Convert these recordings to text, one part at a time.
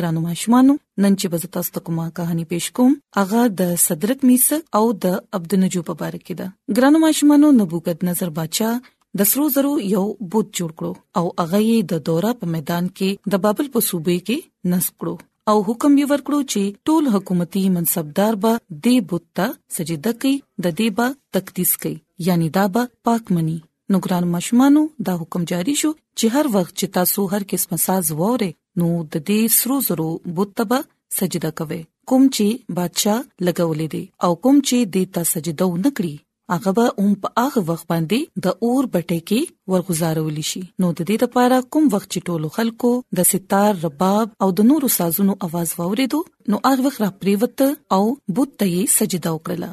ګرانو ماشومانو نن چې بز تاسو ته کومه کہانی پېښ کوم هغه د صدرک میس او د عبد نجو په باره کې ده ګرانو ماشومانو نبوغت نظر بچا د سرو زرو یو بوت جوړ کړو او هغه یې د دورا په میدان کې د بابل په صوبې کې نصب کړو او حکم یې ورکړو چې ټول حکومتي منصبدار به د بوت ته سجده کوي د دې به تقدیس کوي یعنی دا به پاک مني نو ګران ماشومانو دا حکم جاری شو چې هر وخت چې تاسو هر قسم ساز ووري نو د دې سرو زرو بوتبه سجده کوي کوم چې بادشاہ لګولې دي او کوم چې دې ته سجده و نکړي هغه به هم په هغه وخت باندې د اور بټه کې ورغزارول شي نو د دې لپاره کوم وخت چې ټولو خلکو د ستار رباب او د نورو سازونو आवाज واوریدو نو هغه وخت را پریوت او بت ته سجده وکړه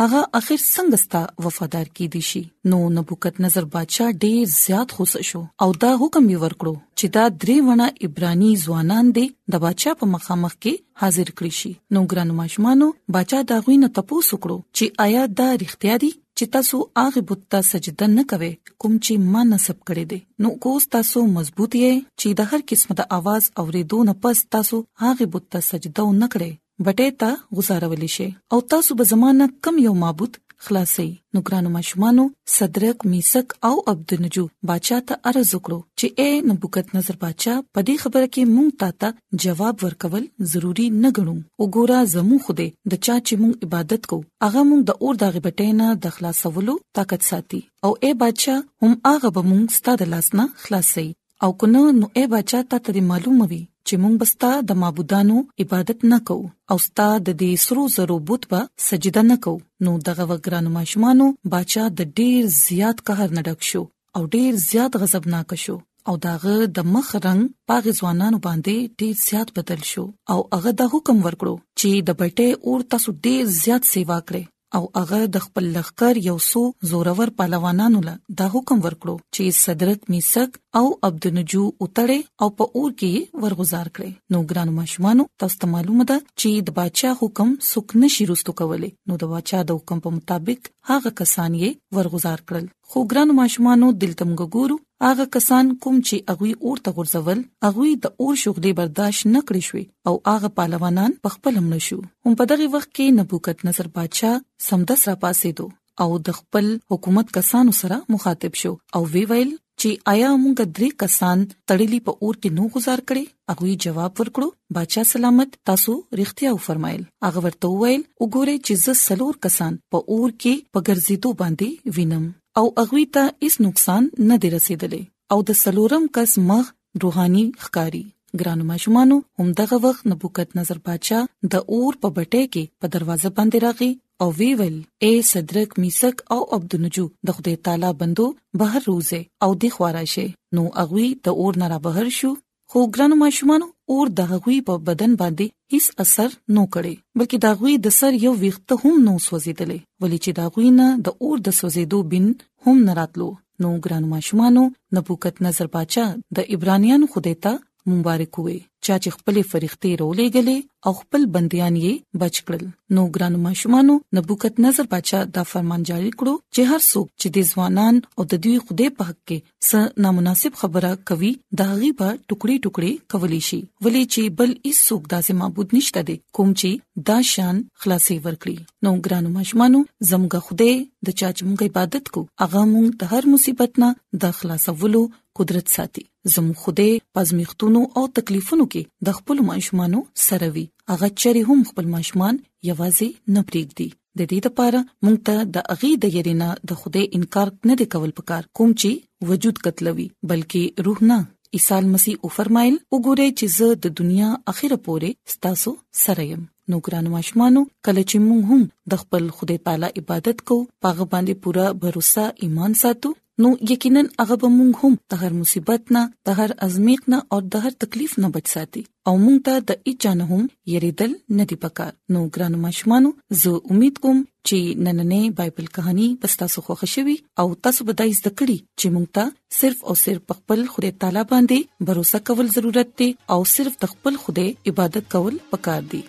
هغه اخر څنګه ستا وفادار کی دي شي نو نبوکت نظر بادشاہ ډیر زیات خوش شو او دا حکم یې ورکړو چې دا درې ونه عبرانی ځوانان دي د بادشاہ په مخامخ کې حاضر کړی شي نو ګران ماشومانو بادشاہ دا غوی نه تپوس وکړو چې آیا دا رښتیا دي چې تاسو هغه بت ته سجده نه کوئ کوم چې ما نسب کړی دی نو کو تاسو مضبوط یې چې د هر قسم د आवाज اوریدو نه پس تاسو هغه بت ته سجده نه کړئ بټۍ ته غوځارول شی او تاسو به زما نه کم یو معبود خلاصوي نو ګرانو ماشومانو صدرک میسک او عبدنجو باچا ته عرض وکړو چې اے نبوکت نظر باچا په دې خبره کې مونږ تا ته جواب ورکول ضروری نه ګڼو وګوره زمو خوده د چا چې مونږ عبادت کو هغه مونږ د اور دغه بټۍ نه د خلاصولو طاقت ساتي او اے باچا هم هغه به مونږ ستاسو لاس نه خلاصي او کنه نو اے بچا ته ته معلومه وي چې مونږ بستا د معبودانو عبادت نه کوو او ستا د دې سرو زرو بت به سجده نه کوو نو دغه وګرانو ماشومانو بچا د ډیر زیات قهر نه ډک شو او ډیر زیات غضبناک شو او داغه د مخ رنگ پاغه ځوانانو باندې ډیر زیات بدل شو او هغه د حکم ورکړو چې د بټې اور تاسو ډیر زیات سیوا کړئ او هغه د خپل لښکر یو څو زورور پهلوانانو له دا حکم ورکړو چې صدرک میثق او عبد النجو اتړې او په اور کې ورغزار کړي نو ګران ماشومانو تاسو ته معلومه ده چې د بادشاہ حکم سوک نشي رستو کولې نو د بادشاہ د حکم په مطابق هغه کسان یې ورغزار کړل خو ګران ماشومانو دلته موږ ګورو هغه کسان کوم چې اغوي اور ته غورځول اغوي د اور شغلې برداشت نکړې شوې او هغه پهلوانان په خپل مړ شو هم په دغه وخت کې نبوکت نصر بادشاه سمدس را پاسې دو او د خپل حکومت کسانو سره مخاطب شو او وی ویل چې آیا موږ درې کسان تړلي په اور کې نو گزار کړي هغه جواب ورکړو بادشاہ سلامت تاسو رښتیا و فرمایل هغه ورته وویل وګوره چې زه سلور کسان په اور کې په ګرځېدو باندې وینم او هغه ته هیڅ نقصان نه دی رسیدلی او د سلورم کس مغ روحاني ښکاری ګرانو ماشومانو هم دغه وخت نبوکت نظر بادشاہ د اور په بټه کې په دروازه باندې راغی او وی ویل اے صدرک میثق او عبد نجو د خدای تعالی بندو بهر روزه او د خوراشه نو اغوی د اور نه را بهر شو خو ګرانو ماشومان اور د هغوی په بدن باندې هیڅ اثر نو کړي بلکې دا غوي د سر یو ویخت هم نو سوځیدلې ولې چې دا غوي نه د اور د سوځیدو بن هم نه راتلو نو ګرانو ماشومانو نبوکت نظر باچا د ایبرانیانو خدای ته مبارک وي چا چې خپل فرښتې رولېګلې او خپل بنديان یې بچ کړل نو ګران ماشومانو نبوکت نظر بچا دا فرمان جاری کړو چې هر څوک چې د ځوانان او د دوی خوده په حق کې س نامناسب خبره کوي دا غي به ټوکړي ټوکړي کولی شي ولې چې بل هیڅ څوک داسې معبود نشته دی کوم چې دا شان خلاصي ورکړي نو ګران مشمانو زمګه خوده د چا چې موږ عبادت کو اغه موږ د هر مصیبت نه د خلاصولو قدرت ساتي زموږ خدای پزمیختونو او تکلیفونو کې د خپل ماشومانو سره وي هغه چری هم خپل ماشومان یوازې نه پریږدي د دې لپاره موږ ته د اغي د يرینا د خدای انکار نه دی کول پکار کوم چې وجود قتلوي بلکې روح نه عیسی مسیح او فرمایل وګوره چې زه د دنیا اخره پورې ستاسو سره يم نو ګران ماشومانو کله چې موږ هم د خپل خدای تعالی عبادت کوو پاغه باندې پوره باور ایمان ساتو نو یقینا هغه به مونږ هم د هر مصیبت نه د هر ازمیښت نه او د هر تکلیف نه بچ ساتي او مونږ ته د اچانه هم یریدل نه دی پکار نو ګران ماشومانو زه امید کوم چې نننې بایبل کہانی پس تاسو خوښ شوي او تاسو به دایز د کړی چې مونږ ته صرف او صرف خپل خدای تعالی باندې باور کول ضرورت دی او صرف د خپل خدای عبادت کول پکار دي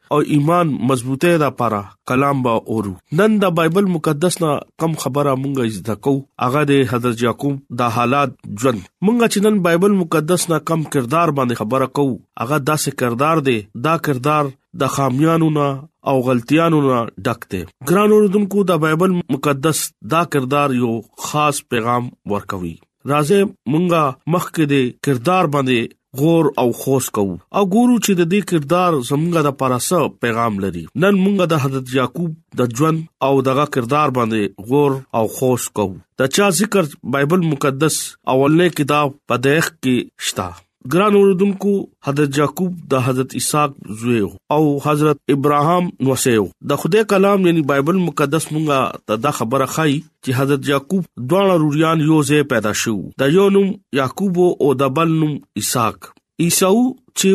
او ایمان مضبوطه ده پاره کلام با اورو نن د بایبل مقدس نه کم خبره مونږه زده کو هغه د حضرت یعقوب د حالات ژوند مونږه چې نن بایبل مقدس نه کم کردار باندې خبره کو هغه داسې کردار دی دا کردار د خامیانو نه او غلطیانو نه ډک دی ګران اوردونکو د بایبل مقدس دا کردار یو خاص پیغام ورکوي راځي مونږه مخکې دې کردار باندې غور او خوش کو او ګورو چې د دې کردار زمونږه د پاراسه پیغام لري نن مونږه د حضرت یعقوب د ژوند او دغه کردار باندې غور او خوش کو دا چا ذکر بایبل مقدس اولنې کتاب په دغه کې شته ګران اوردونکو حضرت یعقوب د حضرت اسحاق زوی او حضرت ابراهام نوسیو د خدای کلام یعنی بایبل مقدس مونږه ته دا خبره خای چې حضرت یعقوب دوه روریان یو ځای پیدا شو د یو نوم یعقوب او د بل نوم اسحاق عیسو چې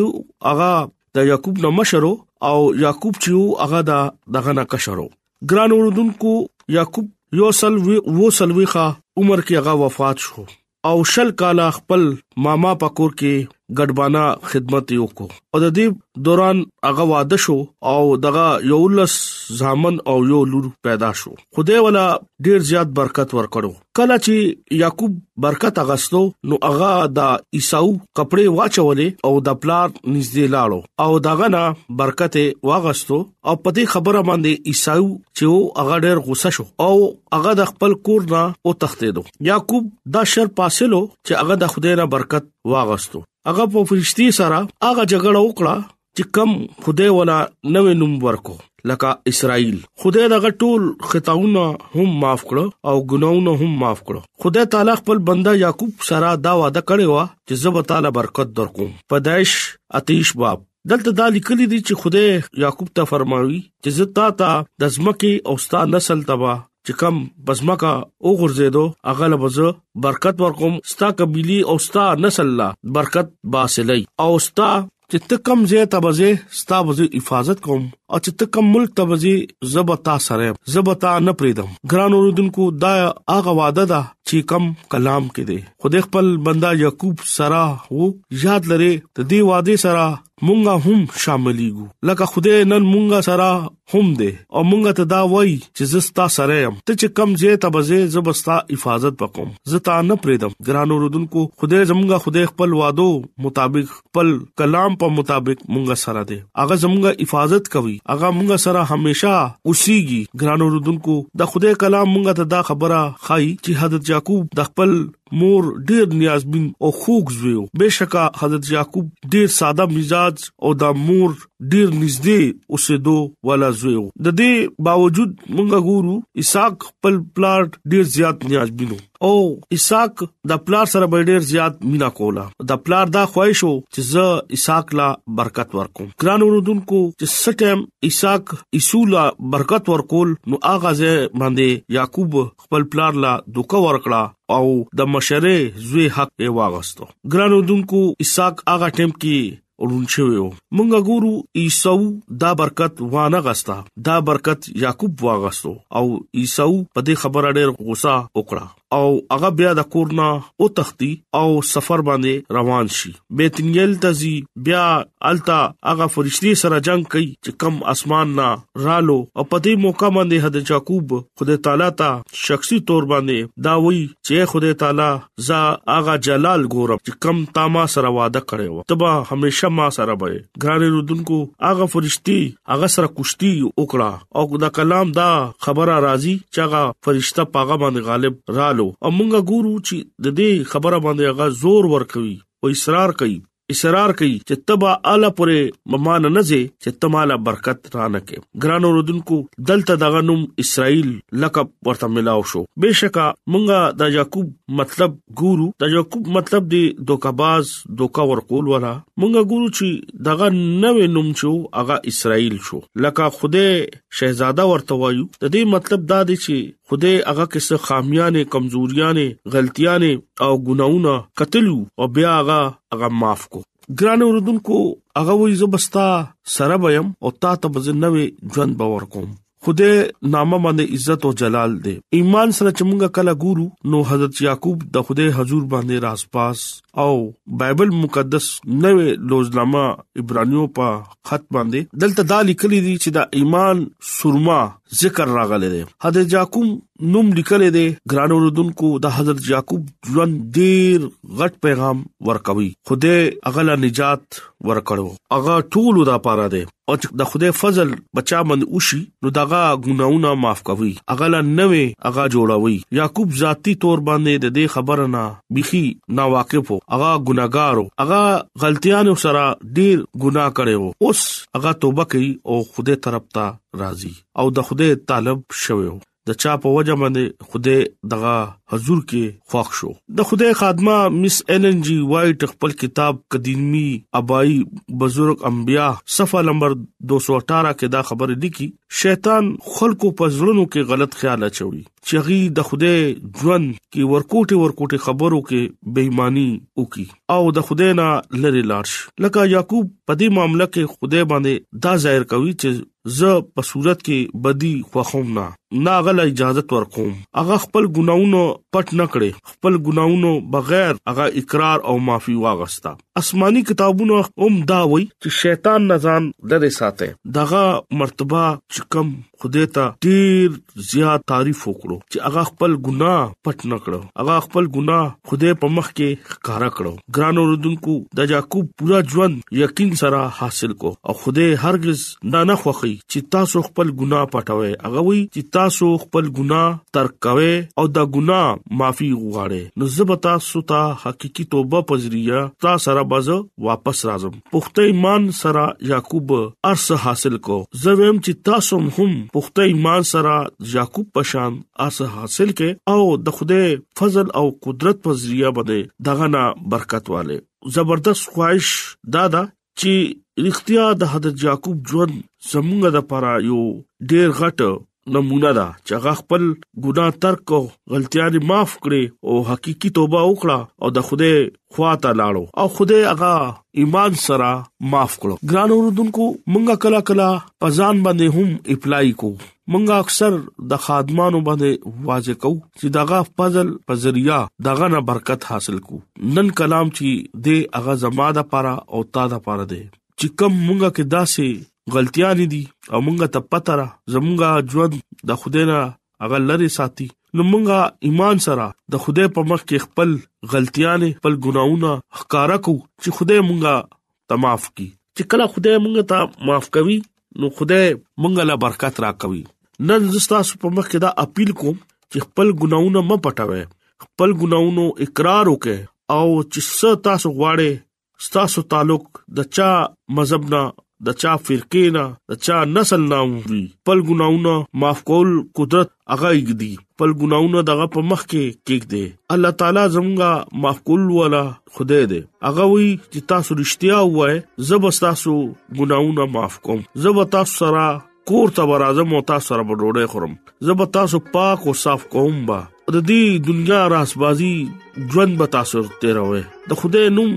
هغه د یعقوب نو مشرو او یعقوب چې هغه دا دغه نه کشرو ګران اوردونکو یعقوب یو سل وو سلويخه عمر کې هغه وفات شو او شل کاله خپل ماما په کور کې ګډبانا خدمت یو کو او د دې دوران هغه واده شو او دغه یو لس ځامن او یو لور پیدا شو خدای ولا ډیر زیات برکت ورکړو کله چې یعقوب برکت اغستو نو هغه د عیساو کپڑے واچولې او د پلار نږدې لاړو او دغه نه برکت واغستو او په دې خبره باندې عیساو چې او هغه ډېر غوسه شو او هغه د خپل کور نه او تختیدو یعقوب دا شر پاسلو چې هغه د خدای نه برکت واغستو هغه په فرشتي سره هغه جګړه وکړه چې کم خدای ولا نوې نوم ورکو لکه اسرائیل خدای دغه ټول خطاونه هم معاف کړو او ګناونه هم معاف کړو خدای تعالی خپل بنده یعقوب سره دا وعده کړی و چې زه به تعالی برکت درکوم پدایش اتیش باب دلته دا لیکل دي چې خدای یعقوب ته فرماوي چې زه تا ته د زمکه او ستا نسل تبا چې کم بزمکا او غرزیدو اغه لبزه برکت ورکوم ستا قبيله او ستا نسل لا برکت باسلای او ستا چې ته کم زه تبزه ستا وزي حفاظت کوم او چې ته کم ملک تبزه زبتا سره زبتا نه پریدم ګران اوردونکو دا هغه وعده ده چې کم کلام کې دی خدای خپل بندا یعقوب سره وو یاد لري ته دی وعده سره مونږه هم شاملېګو لکه خدای نن مونږه سره هم دی او مونږه ته دا وای چې زستا سره يم ته چې کم زه ته بزه زبستا حفاظت وکوم زتا نه پریدم ګرانو رودونکو خدای زمونږه خدای خپل وعده مطابق خپل کلام په مطابق مونږ سره دی هغه زمونږه حفاظت کوي هغه مونږ سره همیشه اوسيږي ګرانو رودونکو د خدای کلام مونږ ته دا خبره خای چې حضرت یعقوب د خپل مور ډیر نیازبین او خوږ زوی بهشکه حضرت یعقوب ډیر ساده مزاج او د مور ډیر نږدې اوسېدو والا زوی د دې باوجود مونږ ګورو اسحاق خپل پلاټ ډیر زیات نیازبینو او اسحاق د پلار سره به ډیر زیات مینا کولا د پلار دا خواهش وو چې زه اسحاق لا برکت ورکوم ګران اوردونکو چې سټم اسحاق ایسولا برکت ورکول نو اغاز باندې یعقوب خپل پلار لا دوکه ورکړه او د مشره زوی حق یې واغستو ګران اوردونکو اسحاق اغا ټیم کې ړوند شوی و مونږ ګورو عیسو دا برکت وانه غستا دا برکت یعقوب واغستو او عیسو په دې خبره ډېر غوسه وکړه او هغه بیا د کورنا او تختی او سفر باندې روان شي بیتنیل تزي بیا التا هغه فرشتي سره جنگ کوي چې کم اسمان نه رالو او په دې موقع باندې حضرت یعقوب خدای تعالی ته شخصي تور باندې دا وی چې خدای تعالی زا اغا جلال ګورم چې کم تا ما سره وعده کړی و تبا همیشه ما سره به ګران رودونکو اغا فرشتي اغا سره کوشتي وکړه او دا کلام دا خبره راځي چې اغا فرشتہ پاغه باندې غالب رالو او مونږه ګورو چې د دې خبره باندې اغا زور ورکوي او اصرار کوي اسرار کوي چې تبا اعلی پورې ممان نه زی چې تماله برکت را نه کې ګران اوردونکو دلته دغه نوم اسرائیل لقب ورته ملاو شو بشکا مونږه د یعقوب مطلب ګورو د یعقوب مطلب دی دوکباز دوکا ور کول ولا مونږه ګورو چې دغه نوې نوم شو هغه اسرائیل شو لکه خوده شهزاده ورته وایو د دې مطلب دا دی چې خدای هغه کې څه خامیانې کمزوریانې غلطیانې او ګناونه قتلو او بیا هغه هغه معاف کو ګران اوردونکو هغه وې زبستا سره بیم او تا ته بز نوې ژوند باور کوم خدای نامه باندې عزت او جلال دی ایمان سره چې مونږه کله ګورو نو حضرت یعقوب د خدای حضور باندې راز پاس او بایبل مقدس نوې لوزنامه عبرانیو په خط باندې دلته دا لیکلي دي چې دا ایمان سورما ذکر راغلي دي حضرت یعقوب نوم لیکلي دي ګران اوردونکو د حضرت یعقوب ژوند ډیر غټ پیغام ورکوي خدای اغلا نجات ورکړو اغه ټول دا پاره دي او د خدای فضل بچا من اوشي نو دغه ګناونه معاف کوي اغلا نوې اغا جوړوي یعقوب ذاتی تور باندې د دې خبره نه بيخي نا واقف وو هغه ګناګارو هغه غلطيانو سره ډیر ګناه کړي وو اوس هغه توبه کوي او خوده طرف ته راضي او د خوده طالب شوی وو د چا په وجه باندې خوده دغه حضور کې خوښ شو د خوده خادمه مس ایلن جی وایټ خپل کتاب قدیمی ابای بزرگ انبیا صفه نمبر 218 کې دا خبره لیکي شیطان خلکو په ځړونو کې غلط خیال اچوي چې غي د خوده ژوند کې ورکوټه ورکوټه خبرو کې بېماني وکي او د خوده نه لری لاړ شي لکه یعقوب په دې معاملې کې خوده باندې دا ظاهر کوي چې زه په صورت کې بدی خوښوم نه نه غل اجازه ورکوم هغه خپل ګناونو پټ نه کړي خپل ګناونو بغیر هغه اقرار او معافي واغستا آسماني کتابونه هم دا وایي چې شیطان نه ځان لري ساتي دغه مرتبه چې کم خدای ته ډیر زیات تعریف وکړو چې هغه خپل ګناه پټ نکړو هغه خپل ګناه خدای په مخ کې ښکارا کړو ګران اوردونکو د یعقوب پورا ژوند یقین سره حاصل کو او خدای هرگز دا نه خوخی چې تاسو خپل ګناه پټوي هغه وی چې تاسو خپل ګناه ترک کوي او دا ګناه معافي غواړي نو زبتا ستا حقيقي توبه پزريا تا سره باز واپس راځم پخته ایمان سره یعقوب ارس حاصل کو زویم چې تاسو هم پخته ایمان سره یعقوب پشان ارس حاصل کې او د خوده فضل او قدرت پزريا بده دغه نه برکت والے زبردست خواهش دادا چې رښتیا د حضرت یعقوب ژوند زموږ د لپاره یو ډیر غټ نمونه ده چې هغه خپل ګناه ترک او غلطیاں معاف کړي او حقيقي توبه وکړه او د خوده خواته لاړو او خوده هغه ایمان سره معاف کړو ګران اوردونکو مونږه کلا کلا پزان باندې هم اپلای کو مونږه اکثر د خادمانو باندې واځي کو چې دغه فضل په ذریعہ دغه نه برکت حاصل کو نن کلام چې د هغه زما د پاره او تا د پاره دی چې کوم مونږه کې داسې غلطیاں دي او مونږه ته پته را زمونږه ژوند د خدای نه هغه لری ساتي نو مونږه ایمان سره د خدای په مخ کې خپل غلطیاں خپل ګناونه ښکارا کو چې خدای مونږه ته معاف کی چې کله خدای مونږ ته معاف کوي نو خدای مونږ له برکت راکوي نن زستا په مخ کې دا اپیل کوم چې خپل ګناونه م پټوي خپل ګناونو اقرار وکې او چې څه تاسو غواړي تاسو تعلق د چا مذهب نه د چا فرقې نه د چا نسل نه وي خپل ګناونه معاف کول قدرت هغه یګدي خپل ګناونه دغه په مخ کې کېګ دی الله تعالی زمونږه معقول ولا خدای دی هغه وی چې تاسو رښتیا وای زب تاسو ګناونه معاف کوم زب تاسو سره کور ته برازم او تاسو سره بډوډه خورم زب تاسو پاک او صاف کوم با د دې دنیا راسبازي ژوند به تاسو تیروي د خدای نوم